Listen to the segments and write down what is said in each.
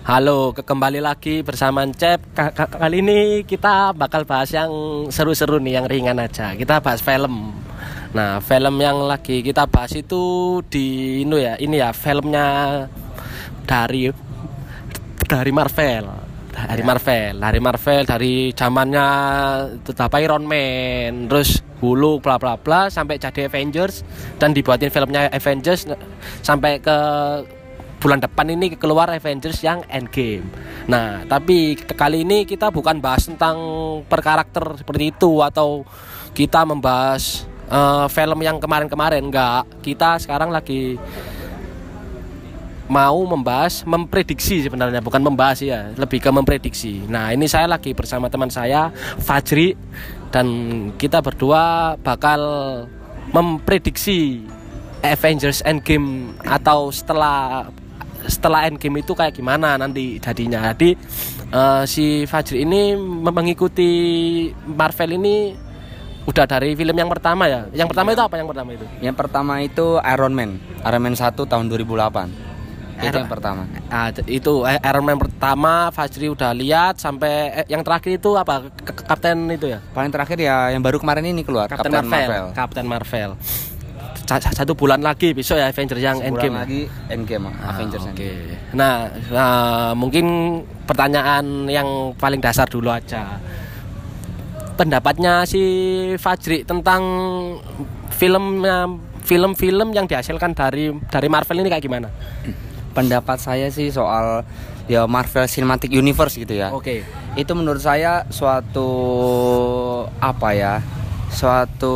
Halo, ke- kembali lagi bersama Cep. Ka- ka- Kali ini kita bakal bahas yang seru-seru nih, yang ringan aja. Kita bahas film. Nah, film yang lagi kita bahas itu di ini ya, ini ya filmnya dari dari Marvel. Dari Marvel, dari Marvel, dari zamannya tetap Iron Man, terus Hulk bla bla bla sampai jadi Avengers dan dibuatin filmnya Avengers sampai ke bulan depan ini keluar Avengers yang Endgame. Nah, tapi kali ini kita bukan bahas tentang per karakter seperti itu atau kita membahas eh, film yang kemarin-kemarin enggak. Kita sekarang lagi mau membahas memprediksi sebenarnya bukan membahas ya lebih ke memprediksi nah ini saya lagi bersama teman saya Fajri dan kita berdua bakal memprediksi Avengers Endgame atau setelah setelah Endgame itu kayak gimana nanti jadinya. Jadi eh, si Fajri ini mengikuti Marvel ini udah dari film yang pertama ya? Yang pertama itu apa? Yang pertama itu? Yang pertama itu Iron Man, Iron Man 1 tahun 2008. Itu Iron- yang pertama. Ah, itu eh, Iron Man pertama Fajri udah lihat sampai eh, yang terakhir itu apa? Kapten itu ya? Paling terakhir ya yang baru kemarin ini keluar, Kapten Captain Marvel. Marvel. Kapten Marvel satu bulan lagi besok ya Avengers yang Sebulan Endgame lagi Endgame, Ah, Avengers oke. Endgame. Nah, nah, mungkin pertanyaan yang paling dasar dulu aja. Pendapatnya si Fajri tentang filmnya film-film yang dihasilkan dari dari Marvel ini kayak gimana? Pendapat saya sih soal ya Marvel Cinematic Universe gitu ya. Oke. Itu menurut saya suatu apa ya? Suatu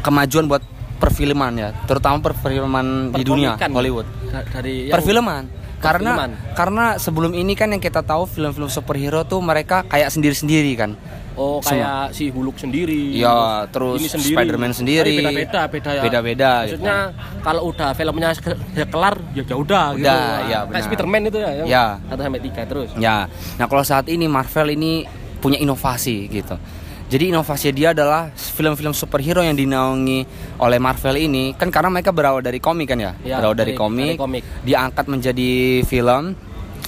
kemajuan buat perfilman ya, terutama perfilman di dunia. Hollywood. Da- Dari yang- perfilman karena Perfilman. karena sebelum ini kan yang kita tahu film-film superhero tuh mereka kayak sendiri-sendiri kan Oh kayak si Hulk sendiri. Ya, terus ini sendiri. Spider-Man sendiri. Beda-beda, beda ya. Beda-beda, Maksudnya kalau udah filmnya ya kelar ya ya udah gitu. Udah, ya, Kayak. Spider-Man itu ya. yang Ya. Satu sampai tiga terus. ya nah kalau saat ini Marvel ini punya inovasi gitu jadi inovasi dia adalah film-film superhero yang dinaungi oleh Marvel ini kan karena mereka berawal dari komik kan ya, Ya, berawal dari, dari- komik, dari komik. diangkat menjadi film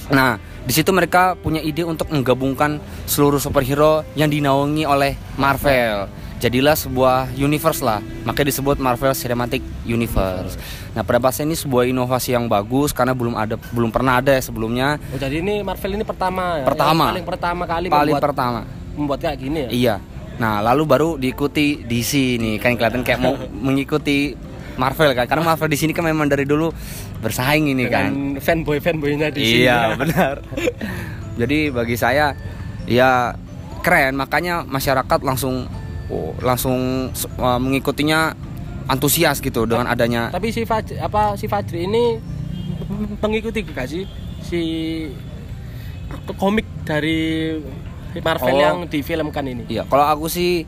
nah di situ mereka punya ide untuk menggabungkan seluruh superhero yang dinaungi oleh Marvel jadilah sebuah universe lah makanya disebut Marvel Cinematic Universe nah pada bahasa ini sebuah inovasi yang bagus karena belum ada belum pernah ada ya sebelumnya Oh, jadi ini Marvel ini pertama ya. Pertama. Yang paling pertama kali paling membuat, pertama membuat kayak gini ya. Iya. Nah, lalu baru diikuti DC nih. Kan kelihatan kayak mau mengikuti Marvel kan. Karena Marvel di sini kan memang dari dulu bersaing ini kan. Dengan fanboy-fanboynya di sini. Iya, benar. Jadi bagi saya ya keren, makanya masyarakat langsung oh, langsung uh, mengikutinya antusias gitu dengan adanya Tapi si Fajri, apa si Fajri ini mengikuti gak sih si komik dari Marvel Oh. yang difilmkan ini? Iya, kalau aku sih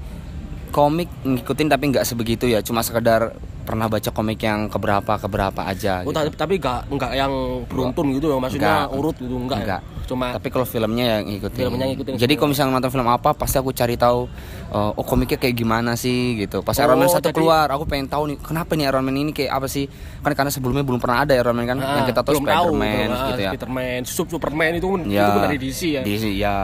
komik ngikutin tapi nggak sebegitu ya, cuma sekedar pernah baca komik yang keberapa keberapa aja. Oh, gitu. tapi, tapi gak, enggak yang beruntun gitu ya, maksudnya Enggak. urut gitu enggak. ya? Cuma Tapi kalau filmnya yang ngikutin. Filmnya ngikutin Jadi kalau misalnya nonton film apa, pasti aku cari tahu uh, oh komiknya kayak gimana sih gitu. Pas Oh, Iron Man satu jadi- keluar, aku pengen tahu nih kenapa nih Iron Man ini kayak apa sih? Kan karena sebelumnya belum pernah ada Iron Man kan. ah, yang kita tahu Spider-Man ah, gitu ya. Spider-Man, Sup- Superman itu pun Ya. itu pun dari DC ya. DC ya.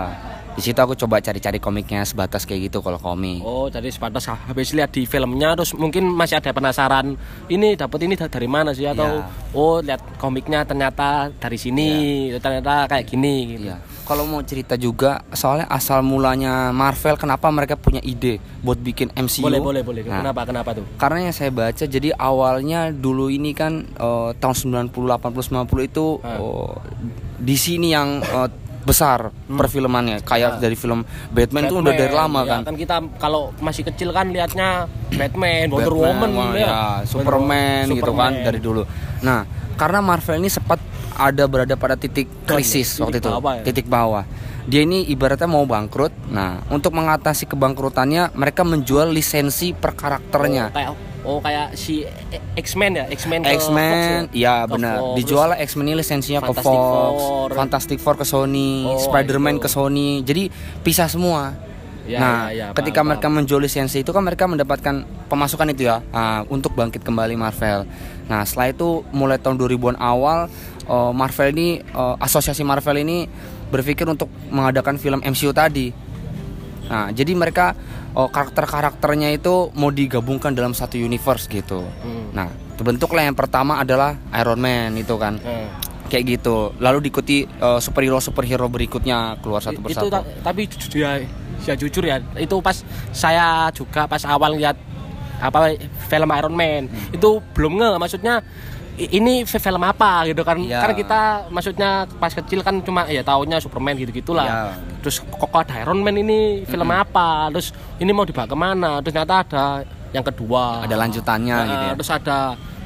Di situ aku coba cari-cari komiknya sebatas kayak gitu kalau komik. Oh, jadi sebatas habis lihat di filmnya terus mungkin masih ada penasaran ini dapat ini da- dari mana sih atau Ya. oh lihat komiknya ternyata dari sini ternyata kayak gini gitu. Iya. Kalau mau cerita juga soalnya asal mulanya Marvel kenapa mereka punya ide buat bikin MCU? Boleh, boleh, boleh. Nah, Kenapa kenapa tuh? Karena yang saya baca jadi awalnya dulu ini kan eh, tahun 90 80 90 itu Ah. oh, di sini yang eh, besar perfilmannya kayak dari film Batman, itu udah dari lama ya, kan. kita kalau masih kecil kan lihatnya Batman, Wonder Batman, Woman wah, ya. ya, Superman Wonder- gitu kan Superman. dari dulu. Nah, karena Marvel ini sempat ada berada pada titik krisis Titik waktu itu, bawah ya? titik bawah. Dia ini ibaratnya mau bangkrut. Nah, untuk mengatasi kebangkrutannya, mereka menjual lisensi per karakternya. Oh, kayak oh kayak si X-Men ya, X-Men ke X-Men, ya? ya Ke benar. Dijual X-Men ini lisensinya ke Fox, Four. Fantastic Four ke Sony, Oh, Spider-Man ke Sony. Jadi pisah semua. Ya, nah, ya, ya, ketika paham, mereka menjual lisensi itu kan mereka mendapatkan pemasukan itu ya ah, untuk bangkit kembali Marvel. Nah, setelah itu mulai tahun 2000-an awal eh, Marvel ini eh, asosiasi Marvel ini berpikir untuk mengadakan film MCU tadi. Nah, jadi mereka oh, karakter-karakternya itu mau digabungkan dalam satu universe gitu. Hmm. Nah, terbentuklah yang pertama adalah Iron Man itu kan. Eh. Kayak gitu. Lalu diikuti eh, superhero-superhero berikutnya keluar satu itu persatu. ta- tapi ju- ya, ya jujur ya itu pas saya juga pas awal lihat apa film Iron Man Hmm. itu belum nge maksudnya ini fi- film apa gitu kan? Iya. kan kita maksudnya pas kecil kan cuma ya taunya Superman gitu gitulah Iya. terus kok ada Iron Man ini? Film apa? Terus ini mau dibawa ke mana? Terus ternyata ada yang kedua. Ada lanjutannya Nah, gitu ya. terus ada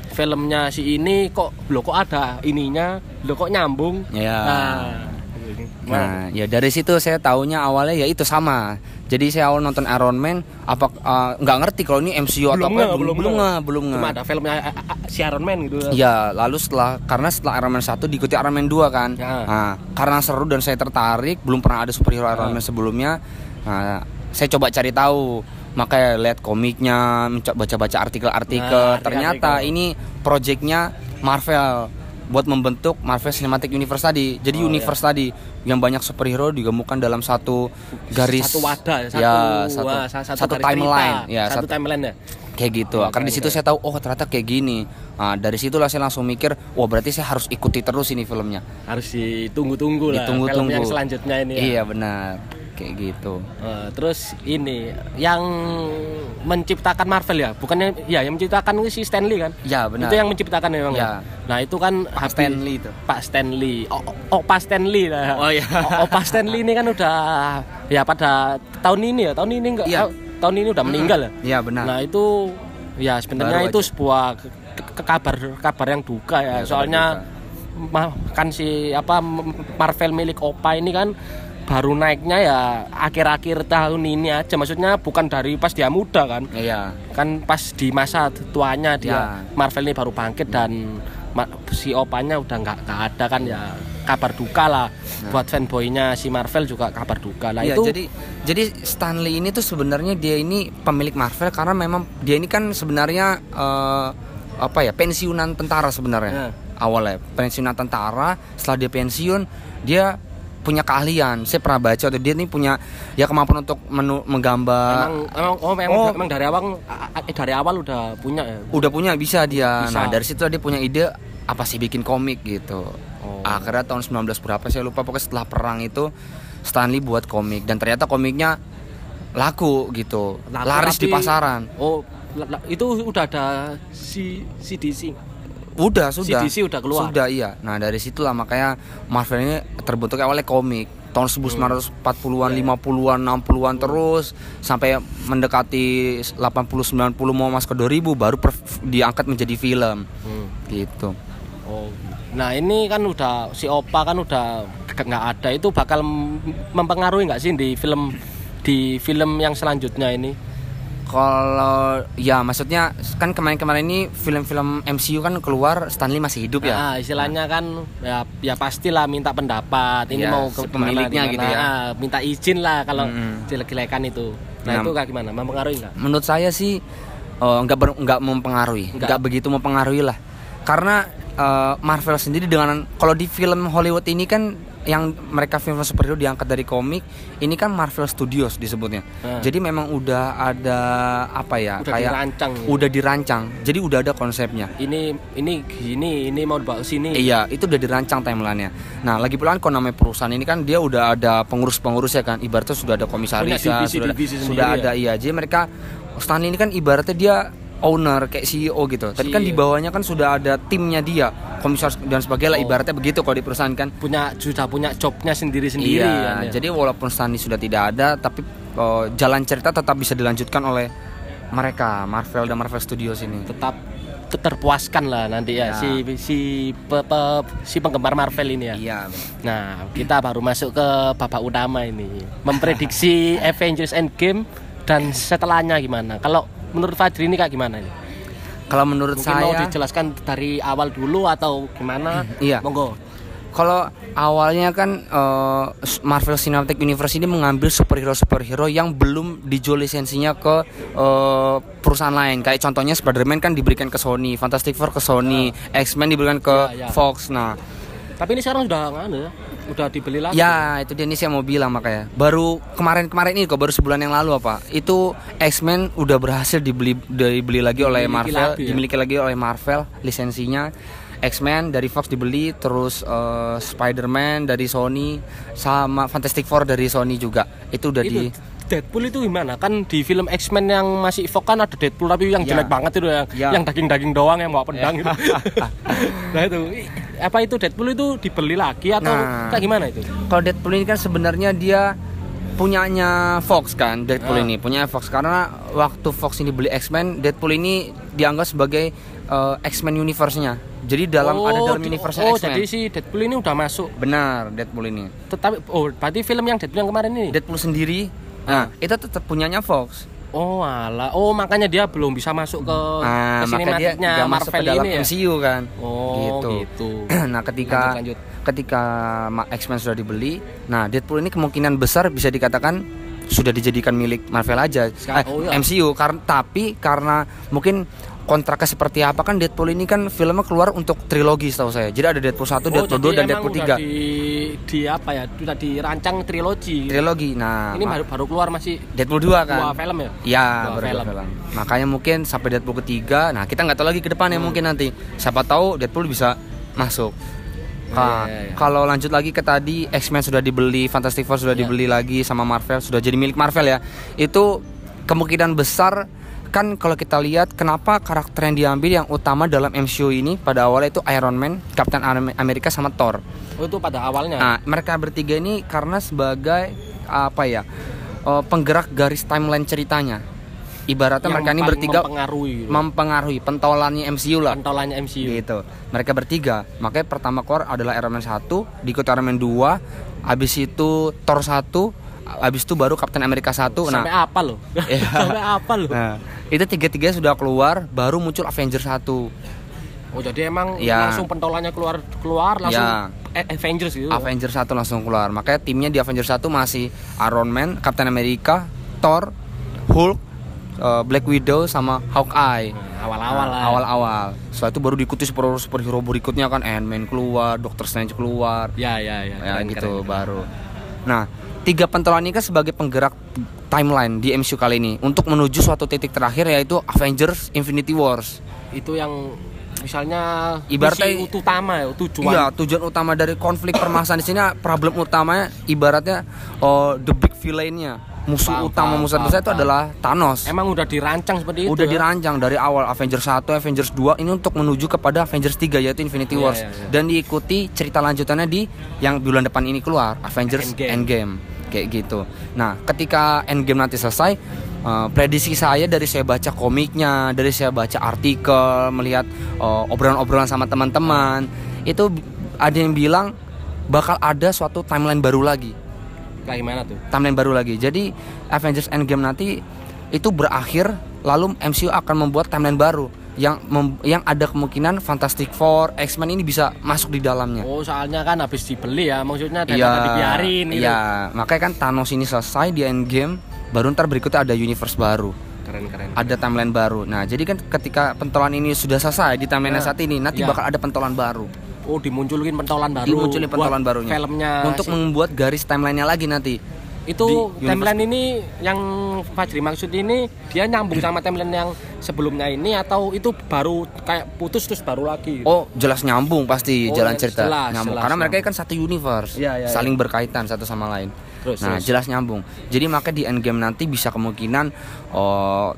filmnya si ini kok lo kok ada ininya? Lo kok nyambung? Iya. nah, Nah, ya dari situ saya taunya awalnya ya itu sama. Jadi saya awal nonton Iron Man, apa eh, nggak ngerti kalau ini MCU atau belum apa? nge, belum belum nge. nge, belum cuma ada filmnya eh, eh, si Iron Man gitu Ya, lalu setelah karena setelah Iron Man 1 diikuti Iron Man 2 kan. Ya. Nah, karena seru dan saya tertarik, belum pernah ada superhero Iron Ya. Man sebelumnya. Nah, saya coba cari tahu, makanya lihat komiknya, baca-baca artikel-artikel. Nah, Ternyata artikel-artikel. ini proyeknya Marvel buat membentuk Marvel Cinematic Universe tadi. Jadi Oh, universe tadi yang banyak superhero digabungkan dalam satu garis satu wadah satu ya, satu, wah, sa- satu, garis timeline cerita. ya satu, timeline ya kayak gitu Oh, karena di situ saya tahu oh ternyata kayak gini nah, dari situlah saya langsung mikir wah berarti saya harus ikuti terus ini filmnya harus ditunggu-tunggu lah Ditunggu-tunggu. film yang selanjutnya ini ya. iya benar kayak gitu. Eh, terus ini yang menciptakan Marvel ya? Bukannya ya yang menciptakan si Stanley kan? Ya benar. Itu yang menciptakan memang Ya. nah itu kan Pak habis- Stanley itu. Pak Stanley. Oh, oh, Pak Stanley lah. Oh, iya. oh, Pak Stanley ini kan udah ya pada tahun ini ya? Tahun ini enggak? Eh, tahun ini udah meninggal ya? Iya benar. Nah itu ya sebenarnya itu aja. sebuah ke- ke- kabar kabar yang duka ya. Ya, Soalnya ma- kan si apa Marvel milik Opa ini kan baru naiknya ya akhir-akhir tahun ini aja. Maksudnya bukan dari pas dia muda kan. iya Kan pas di masa tuanya dia Ya. Marvel ini baru bangkit dan si Opanya udah nggak ada kan ya kabar duka lah buat fanboynya si Marvel juga kabar duka lah Iya, itu jadi jadi Stanley ini tuh sebenarnya dia ini pemilik Marvel karena memang dia ini kan sebenarnya eh, apa ya pensiunan tentara sebenarnya Ya. awalnya pensiunan tentara setelah dia pensiun dia punya keahlian saya pernah baca tuh dia ini punya ya kemampuan untuk menu, menggambar emang emang oh memang, Oh. memang dari awal eh, dari awal udah punya ya. udah punya bisa dia Bisa. nah dari situ dia punya ide apa sih bikin komik gitu Oh. akhirnya tahun 19 berapa saya lupa pokoknya setelah perang itu Stanley buat komik dan ternyata komiknya laku gitu Laku, laris di tapi- pasaran Oh, itu udah ada si CDC. Udah sudah CDC udah keluar. sudah iya nah dari situlah makanya Marvel ini terbentuk awalnya komik tahun 1940-an, 50-an, 60-an terus sampai mendekati 80 90 mau masuk ke 2000 baru per- diangkat menjadi film Hmm. gitu. Oh. Nah, ini kan udah si Opa kan udah nggak ada itu bakal mempengaruhi nggak sih di film di film yang selanjutnya ini? Kalau ya maksudnya kan kemarin-kemarin ini film-film MCU kan keluar Stanley masih hidup ya. Nah, istilahnya kan ya ya pastilah minta pendapat. Ini Ya, mau ke pemiliknya gitu ya. Ah, minta izin lah kalau Mm-mm. jelek-jelekan itu. Nah, Nah. itu kayak gimana? Mempengaruhi nggak? Menurut saya sih eh, nggak ber- nggak mempengaruhi, Nggak. nggak begitu mempengaruhi lah. Karena eh, Marvel sendiri dengan kalau di film Hollywood ini kan yang mereka film superhero diangkat dari komik, ini kan Marvel Studios disebutnya. Ah. Jadi memang udah ada apa ya Udah kayak dirancang. udah dirancang. Jadi udah ada konsepnya. Ini ini gini, ini mau dibawa ke sini. Iya, itu udah dirancang timelinenya. Nah, lagi pula kan kalau namanya perusahaan ini kan dia udah ada pengurus-pengurus ya kan. Ibaratnya sudah ada komisaris ya, divisi- sudah, divisi sudah ya? ada iya. Jadi mereka Stanley ini kan ibaratnya dia owner kayak CEO gitu. Tapi kan di bawahnya kan sudah ada timnya dia, komisaris dan sebagainya. Oh. Ibaratnya begitu kalau di perusahaan kan. Punya sudah punya jobnya sendiri-sendiri iya. kan, ya. Jadi walaupun Stanley sudah tidak ada, tapi oh, jalan cerita tetap bisa dilanjutkan oleh mereka, Marvel dan Marvel Studios ini. tetap te- terpuaskan lah nanti ya, Ya. si si pe- pe- si penggemar Marvel ini ya. Iya. Nah, kita baru masuk ke babak utama ini. Memprediksi Avengers Endgame dan setelahnya gimana? Kalau menurut Fajri ini kayak gimana ini? Kalau menurut Mungkin mau saya dijelaskan dari awal dulu atau gimana? Iya. Monggo. Kalau awalnya kan eh, Marvel Cinematic Universe ini mengambil superhero-superhero yang belum dijual lisensinya ke eh, perusahaan lain. Kayak contohnya Spider-Man kan diberikan ke Sony, Fantastic Four ke Sony, X-Men diberikan ke Ya, ya. Fox. Nah, Tapi ini sekarang udah nganu ya, udah dibeli lagi. Ya itu dia nih saya mau bilang makanya Baru kemarin-kemarin ini kok baru sebulan yang lalu apa Itu X-Men udah berhasil dibeli dibeli lagi oleh Dimiliki Marvel lagi ya? Dimiliki lagi oleh Marvel lisensinya X-Men dari Fox dibeli Terus eh, Spider-Man dari Sony Sama Fantastic Four dari Sony juga Itu udah di Deadpool itu gimana? Kan di film X-Men yang masih Fox kan ada Deadpool tapi yang Ya. jelek banget itu yang Ya. yang daging-daging doang yang bawa pedang itu. nah itu apa itu Deadpool itu dibeli lagi atau Nah. kayak gimana itu? Kalau Deadpool ini kan sebenarnya dia punyanya Fox kan Deadpool Ah. ini punya Fox karena waktu Fox ini beli X-Men Deadpool ini dianggap sebagai eh, X-Men universe-nya jadi dalam ada dalam universe Oh, X-Men jadi si Deadpool ini udah masuk. benar Deadpool ini Tetapi oh berarti film yang Deadpool yang kemarin ini. Deadpool sendiri nah itu tetap punyanya Fox Oh alah, oh makanya dia belum bisa masuk ke, nah ke maka dia masuk ke dalam ini ya. MCU kan Oh gitu. gitu. nah ketika Lanjut, lanjut. ketika X-Men sudah dibeli nah Deadpool ini kemungkinan besar bisa dikatakan sudah dijadikan milik Marvel aja Sekarang- Eh, oh iya. MCU karena tapi karena mungkin kontraknya seperti apa kan Deadpool ini kan filmnya keluar untuk trilogi setahu saya jadi ada Deadpool 1, Deadpool 2 dan Oh, Deadpool emang 3 udah Di, di apa ya? Sudah dirancang trilogi. trilogi nah ini baru baru keluar masih Deadpool 2 kan dua film ya? Ya, Dua baru film. film. Makanya mungkin sampai Deadpool ketiga, nah kita nggak tahu lagi ke depannya Hmm. mungkin nanti. Siapa tahu Deadpool bisa masuk. Nah, iya, iya. Kalau lanjut lagi ke tadi X-Men sudah dibeli, Fantastic Four sudah Iya. dibeli lagi sama Marvel, sudah jadi milik Marvel ya. Itu kemungkinan besar kan kalau kita lihat kenapa karakter yang diambil yang utama dalam MCU ini pada awalnya itu Iron Man, Captain Am- America sama Thor. Oh itu pada awalnya. Nah, mereka bertiga ini karena sebagai apa ya? eh, penggerak garis timeline ceritanya. Ibaratnya Yang mereka ini bertiga mempengaruhi gitu. mempengaruhi pentolannya MCU lah. pentolannya MCU. Gitu. Mereka bertiga. Makanya pertama keluar adalah Iron Man 1, diikuti Iron Man 2, habis itu Thor 1, habis itu baru Captain America 1. Sampai Nah, apa loh? Iya. Sampai apa loh? nah, itu tiga-tiganya sudah keluar, baru muncul Avengers 1. Oh jadi emang Ya. langsung pentolannya keluar keluar langsung Ya. Avengers gitu. Avengers 1 langsung keluar. Makanya timnya di Avengers 1 masih Iron Man, Captain America, Thor, Hulk, eh, Black Widow sama Hawkeye. Nah, awal-awal lah. Awal-awal. Setelah itu baru diikuti super superhero berikutnya kan Ant-Man keluar, Doctor Strange keluar. Ya ya ya. Ya keren, gitu keren. baru. Nah, tiga pentolan ini kan sebagai penggerak timeline di MCU kali ini untuk menuju suatu titik terakhir yaitu Avengers Infinity Wars. Itu yang misalnya Ibaratnya- utama ya, tujuan. Iya, tujuan utama dari konflik permasalahan di sini problem utamanya ibaratnya oh, the big villainnya. Musuh Paham, utama paham, musuh paham, besar itu adalah Thanos. Emang udah dirancang seperti itu. Udah ya? dirancang dari awal Avengers 1, Avengers 2 ini untuk menuju kepada Avengers 3 yaitu Infinity Iya, Wars iya, iya. dan diikuti cerita lanjutannya di yang bulan depan ini keluar Avengers Endgame. Endgame. kayak gitu. Nah, ketika Endgame nanti selesai eh, prediksi saya dari saya baca komiknya, dari saya baca artikel, melihat eh, obrolan-obrolan sama teman-teman, itu ada yang bilang bakal ada suatu timeline baru lagi Kayak gimana tuh? timeline baru lagi. Jadi Avengers Endgame nanti itu berakhir lalu MCU akan membuat timeline baru yang mem- yang ada kemungkinan Fantastic Four, X-Men ini bisa masuk di dalamnya. Oh soalnya kan habis dibeli ya maksudnya daripada dibiarin gitu. Iya, makanya kan Thanos ini selesai di Endgame, baru ntar berikutnya ada universe baru, Keren keren. ada timeline baru. Nah, jadi kan ketika pentolan ini sudah selesai di timeline Nah, saat ini, nanti iya. bakal ada pentolan baru. Oh dimunculin pentolan baru. Dimunculin pentolan barunya. Filmnya untuk si- membuat garis timelinenya lagi nanti. itu di timeline ini yang Fajri maksud ini dia nyambung sama timeline yang sebelumnya ini atau itu baru kayak putus terus baru lagi. Oh, jelas nyambung pasti Oh, jalan jelas, cerita jelas, nyambung. jelas Karena mereka kan satu universe, Iya, iya, saling berkaitan satu sama lain. Terus, nah, terus. jelas nyambung. Jadi maka di Endgame nanti bisa kemungkinan oh,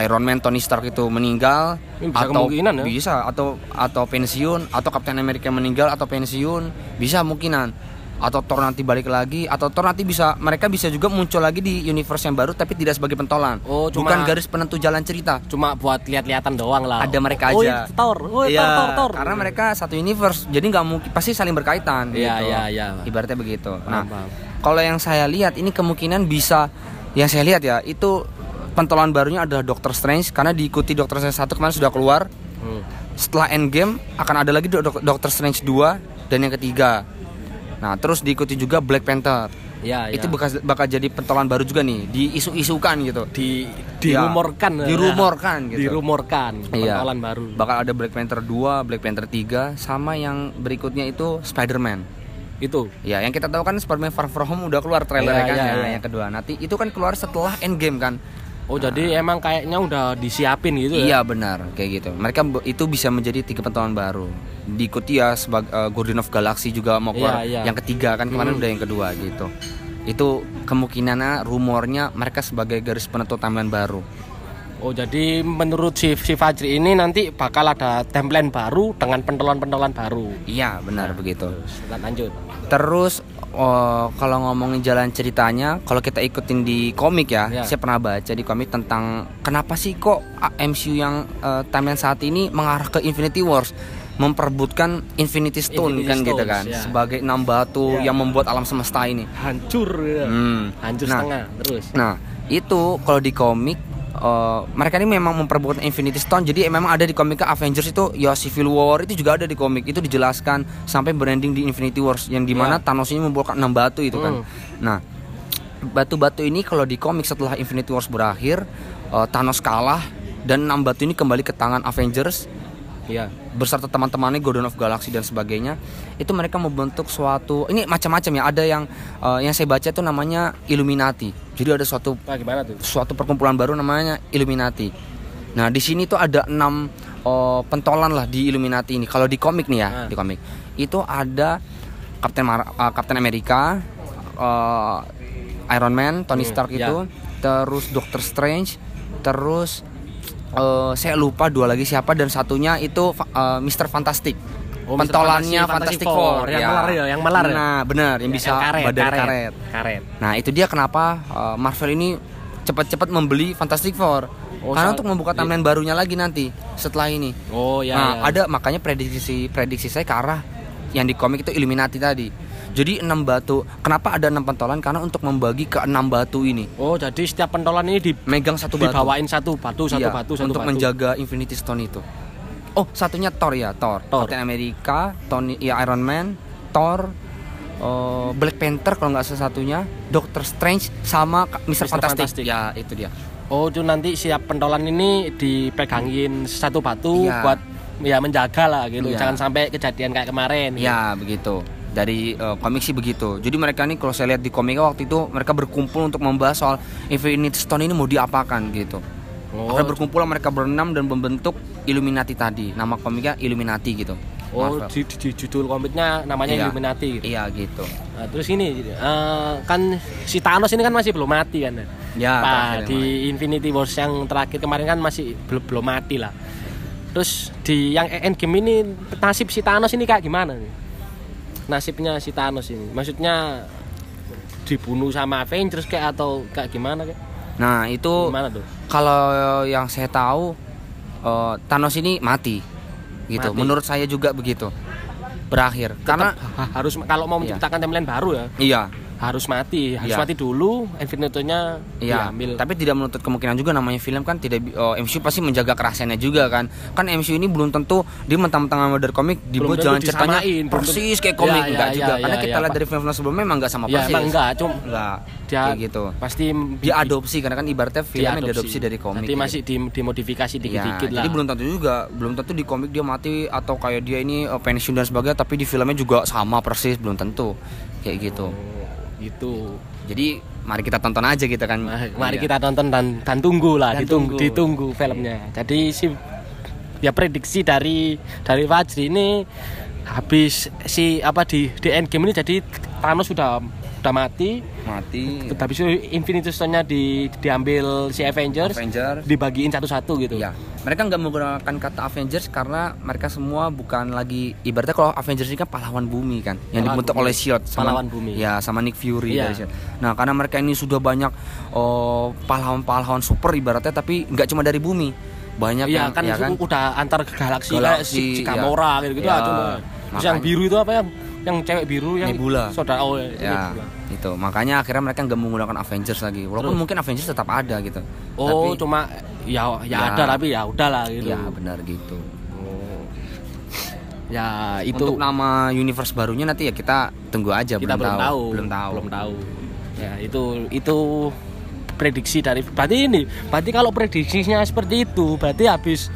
Iron Man Tony Stark itu meninggal Ini bisa atau kemungkinan ya. bisa atau atau pensiun atau Captain America meninggal atau pensiun bisa kemungkinan atau Thor nanti balik lagi atau Thor nanti bisa mereka bisa juga muncul lagi di universe yang baru tapi tidak sebagai pentolan Oh, cuma- bukan garis penentu jalan cerita Cuma buat lihat-lihatan doang lah. ada mereka oh, aja. itu Thor. Oh, Iya, Thor, Thor, Thor. Karena mereka satu universe, jadi nggak mungkin pasti saling berkaitan. Iya, gitu. iya, iya. Ibaratnya begitu. Paham, Nah, kalau yang saya lihat ini kemungkinan bisa, yang saya lihat ya itu pentolan barunya adalah Doctor Strange karena diikuti Doctor Strange satu kemarin sudah keluar. Hmm. Setelah Endgame akan ada lagi Do- Do- Doctor Strange 2 dan yang ketiga. Nah, terus diikuti juga Black Panther. Ya, Itu ya. bakal, bakal jadi pentolan baru juga nih, diisu-isukan gitu. di dirumorkan Ya, dirumorkan gitu. dirumorkan Iya. pentolan baru Bakal ada Black Panther 2, Black Panther 3 sama yang berikutnya itu Spider-Man. itu Ya, yang kita tahu kan Spider-Man Far From Home udah keluar trailernya Iya, kan. iya, Nah, iya. yang kedua nanti itu kan keluar setelah Endgame kan. Oh jadi emang kayaknya udah disiapin gitu ya Iya benar kayak gitu. Mereka itu bisa menjadi tiga pentolan baru. Diikuti ya sebagai Guardian of Galaxy juga mau keluar Iya, iya. yang ketiga kan kemarin Hmm. udah yang kedua gitu. Itu kemungkinannya rumornya mereka sebagai garis penentu timeline baru. oh jadi menurut si, si Fajri ini nanti bakal ada template baru dengan pentolan-pentolan baru Iya benar begitu. Terus, lanjut Terus oh, kalau ngomongin jalan ceritanya, kalau kita ikutin di komik ya, Ya. saya pernah baca di komik tentang kenapa sih kok ah, MCU yang eh, timeline saat ini mengarah ke Infinity Wars, memperebutkan Infinity Stone Infinity kan gitu Stones, kan, ya. sebagai enam batu Ya. yang membuat alam semesta ini. hancur ya. Hmm. hancur Nah, setengah terus Nah, itu kalau di komik eh, mereka ini memang memperebutkan Infinity Stone. Jadi memang ada di komik Avengers itu ya Civil War itu juga ada di komik. Itu dijelaskan sampai branding di Infinity Wars yang di mana Ya. Thanos ini membawa enam batu itu kan. Hmm. Nah, batu-batu ini kalau di komik setelah Infinity Wars berakhir eh, Thanos kalah dan enam batu ini kembali ke tangan Avengers Iya. beserta teman-temannya Guardian of Galaxy dan sebagainya itu mereka membentuk suatu ini macam-macam ya ada yang eh, yang saya baca itu namanya Illuminati jadi ada suatu Nah, gimana tuh? suatu perkumpulan baru namanya Illuminati nah di sini tuh ada enam eh, pentolan lah di Illuminati ini kalau di komik nih ya Ah. di komik itu ada Captain Mar- eh, Captain America eh, Iron Man Tony Hmm, Stark ya. itu terus Doctor Strange terus eh, saya lupa dua lagi siapa dan satunya itu eh, Mr. Fantastic Oh, pentolannya Fantastic Fantastic Four, Four, yang melar ya, yang melar ya? Nah, benar, yang Ya, bisa karet, badan karet, karet. karet. Nah, itu dia kenapa uh, Marvel ini cepat-cepat membeli Fantastic Four. Oh, Karena untuk membuka timeline barunya lagi nanti setelah ini. Oh ya. nah, ya. ada makanya prediksi prediksi saya ke arah yang di komik itu Illuminati tadi. Jadi enam batu. Kenapa ada enam pentolan? Karena untuk membagi ke enam batu ini. Oh jadi setiap pentolan ini di, Megang satu batu. dibawain satu batu, satu Iya, batu, satu untuk batu. menjaga Infinity Stone itu. Oh, satunya Thor ya, Thor. Thor. Captain America, Tony, ya Iron Man, Thor, eh, Black Panther kalau nggak salah satunya, Doctor Strange sama Mr. Mr. Fantastic. Fantastic. Ya, itu dia. Oh itu nanti siap pentolan ini dipegangin satu batu Iya. buat ya menjaga lah gitu. Iya. Jangan sampai kejadian kayak kemarin. Ya, begitu. Dari eh, komik sih begitu. Jadi mereka ini kalau saya lihat di komiknya waktu itu mereka berkumpul untuk membahas soal Infinity Stone ini mau diapakan gitu. Oh, Mereka berkumpul mereka berenam dan membentuk Illuminati tadi. Nama komiknya Illuminati gitu. oh Marvel. di, di- di judul komiknya namanya Iya. Illuminati gitu. Iya gitu. Nah, terus ini eh, kan si Thanos ini kan masih belum mati kan. Ya, Pak, di Infinity Wars yang terakhir kemarin kan masih belum belum mati lah. Terus di yang Endgame ini nasib si Thanos ini kayak gimana nih? Nasibnya si Thanos ini. Maksudnya dibunuh sama Avengers kayak atau kayak gimana kayak? Nah, itu Gimana tuh? kalau yang saya tahu eh, Thanos ini mati gitu Mati. menurut saya juga begitu berakhir karena Ha- harus kalau mau Iya. menciptakan timeline baru ya iya harus mati harus Iya. mati dulu Infinity-nya Iya, diambil tapi tidak menutup kemungkinan juga namanya film kan tidak oh, MCU pasti menjaga kerahasiaannya juga kan. Kan MCU ini belum tentu dia mentang-mentang dari komik dibuat jalan ceritanya persis kayak komik Iya, enggak iya, juga. iya, Karena iya, kita iya, lihat dari film-film sebelumnya memang enggak sama ya persis. emang enggak cuma Enggak. dia kayak gitu. pasti Dia adopsi karena kan ibaratnya filmnya diadopsi dari komik. Nanti gitu. masih di, dimodifikasi Iya, dikit-dikit lah Jadi belum tentu juga, belum tentu di komik dia mati atau kayak dia ini eh, pensiun dan sebagainya, tapi di filmnya juga sama persis, belum tentu. Kayak gitu. Oh, gitu Jadi mari kita tonton aja gitu kan. Mari, mari Iya. kita tonton dan dan tunggu lah Dan ditunggu tunggu. ditunggu filmnya jadi si ya prediksi dari dari Fajri ini habis si apa di di Endgame ini jadi Thanos sudah udah mati mati. habis itu Infinity Stone-nya di, diambil si Avengers, Avengers. dibagiin satu-satu gitu Iya, mereka nggak menggunakan kata Avengers karena mereka semua bukan lagi ibaratnya kalau Avengers ini kan pahlawan bumi kan, yang Pahlawan dibentuk bumi. oleh Shield sama Pahlawan bumi. ya sama Nick Fury Iya. dari Shield. Nah, karena mereka ini sudah banyak oh, pahlawan-pahlawan super ibaratnya tapi nggak cuma dari bumi, banyak Iya yang kan, ya itu udah antar galaksi, kayak Galaksi, si, si. Gamora gitu gitu Iya, aja Terus yang makanya. biru itu apa yang yang cewek biru yang Nebula. saudara oh ya, Ya, Nebula. itu makanya akhirnya mereka nggak menggunakan Avengers lagi, walaupun Terus? mungkin Avengers tetap ada gitu. Oh, Tapi- cuma ya ya Ya. ada tapi ya udahlah gitu. Iya benar gitu. Oh. Ya itu Untuk nama universe barunya nanti ya kita tunggu aja kita belum tahu. Belum tahu. Belum tahu. Ya itu itu prediksi dari berarti ini berarti kalau prediksinya seperti itu berarti habis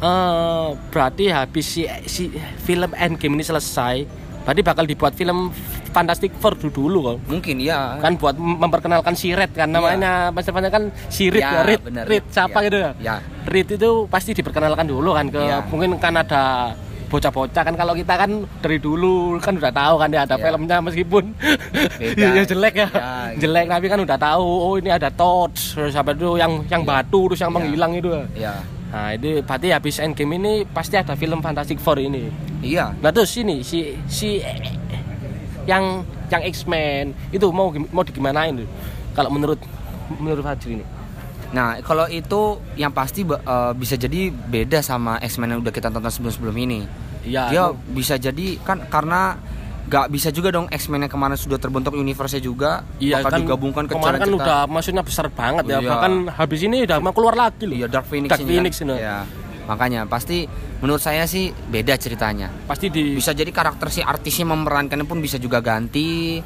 eh berarti habis si, si film Endgame ini selesai berarti bakal dibuat film Fantastic Four dulu, dulu kok Mungkin ya. kan buat memperkenalkan si Red kan namanya Mas Stefan kan si Red Ya, ya, Red, bener, Red siapa Ya. gitu ya Ya. Red itu pasti diperkenalkan dulu kan ke Ya. mungkin kan ada bocah-bocah kan kalau kita kan dari dulu kan udah tahu kan ya ada Ya. filmnya meskipun Beda. ya jelek ya, Ya, gitu. jelek tapi kan udah tahu oh ini ada terus apa itu yang yang batu terus yang Ya. menghilang itu Ya. Nah itu berarti habis Endgame ini pasti ada film Fantastic Four ini Iya. Nah terus ini si si yang yang X-Men itu mau mau digimanain tuh? Kalau menurut menurut Fajri ini. Nah, kalau itu yang pasti eh, bisa jadi beda sama X-Men yang udah kita tonton sebelum-sebelum ini. Iya. Dia bisa jadi kan karena nggak bisa juga dong X-Men yang kemarin sudah terbentuk universe juga Iya bakal kan digabungkan ke kemarin kan udah maksudnya besar banget ya. Iya. Bahkan habis ini udah mau keluar lagi loh. Iya Dark Phoenix Dark ini Phoenix kan. ini. Iya. Makanya pasti menurut saya sih beda ceritanya. Pasti di Bisa jadi karakter si artisnya memerankannya pun bisa juga ganti.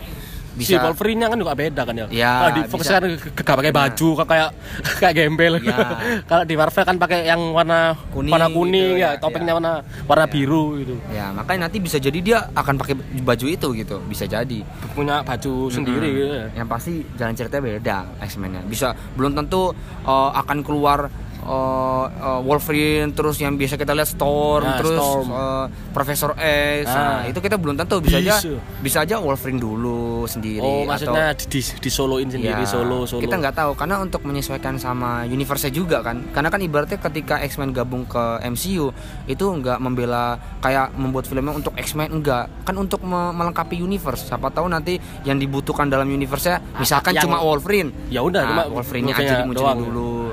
Si Bisa Wolverine nya kan juga beda kan ya. Iya, Kalau di Fox bisa. kan ke- gak pakai baju kok kayak kayak gembel. Iya. Kalau di Marvel kan pakai yang warna Kuning warna kuning gitu, ya, ya, topengnya iya. warna warna biru gitu. ya makanya nanti bisa jadi dia akan pakai baju itu gitu. Bisa jadi. Punya baju sendiri Mm-mm. gitu. ya. Yang pasti jalan ceritanya beda X-Men-nya. Bisa belum tentu uh, akan keluar uh, uh, Wolverine terus yang biasa kita lihat Storm Nah, terus Storm. uh, Profesor X. Ah. Nah, itu kita belum tentu bisa, aja Bisa. aja Wolverine dulu sendiri Oh, atau maksudnya di, di, di soloin sendiri Ya, solo solo. Kita nggak tahu karena untuk menyesuaikan sama universe juga kan. Karena kan ibaratnya ketika X-Men gabung ke MCU itu nggak membela kayak membuat filmnya untuk X-Men enggak. Kan untuk me- melengkapi universe. Siapa tahu nanti yang dibutuhkan dalam universe-nya misalkan yang- cuma Wolverine. Ya udah, nah, cuma Wolverine-nya aja dimunculin dulu.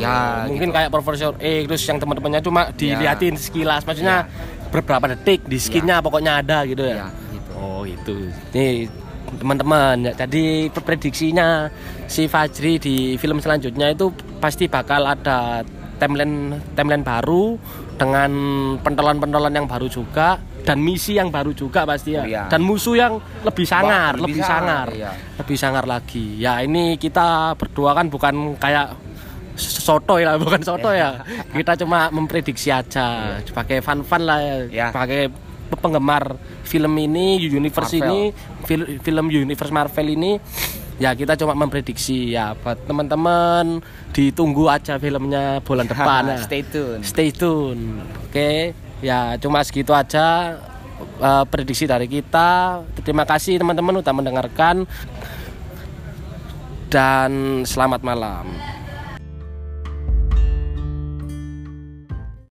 Ya, mungkin gitu. kayak Profesor E terus yang teman-temannya cuma diliatin sekilas maksudnya beberapa detik di skinnya pokoknya ada gitu ya. Ya, gitu. Oh itu. Nih teman-teman ya, jadi prediksinya si Fajri di film selanjutnya itu pasti bakal ada timeline timeline baru dengan pentolan-pentolan yang baru juga dan misi yang baru juga pasti ya Oh, iya. dan musuh yang lebih sangar lebih lebih, sangar, sangar, iya. lebih sangar lagi ya ini kita berdua kan bukan kayak soto ya bukan soto ya. Kita cuma memprediksi aja. Pakai fun-fun lah ya. Ya. pakai penggemar film ini universe Marvel. ini fil- film universe Marvel ini ya kita cuma memprediksi. Ya buat teman-teman ditunggu aja filmnya bulan depan. Ya. Stay tune. stay tune. Oke ya cuma segitu aja eh, prediksi dari kita. Terima kasih teman-teman udah mendengarkan. Dan selamat malam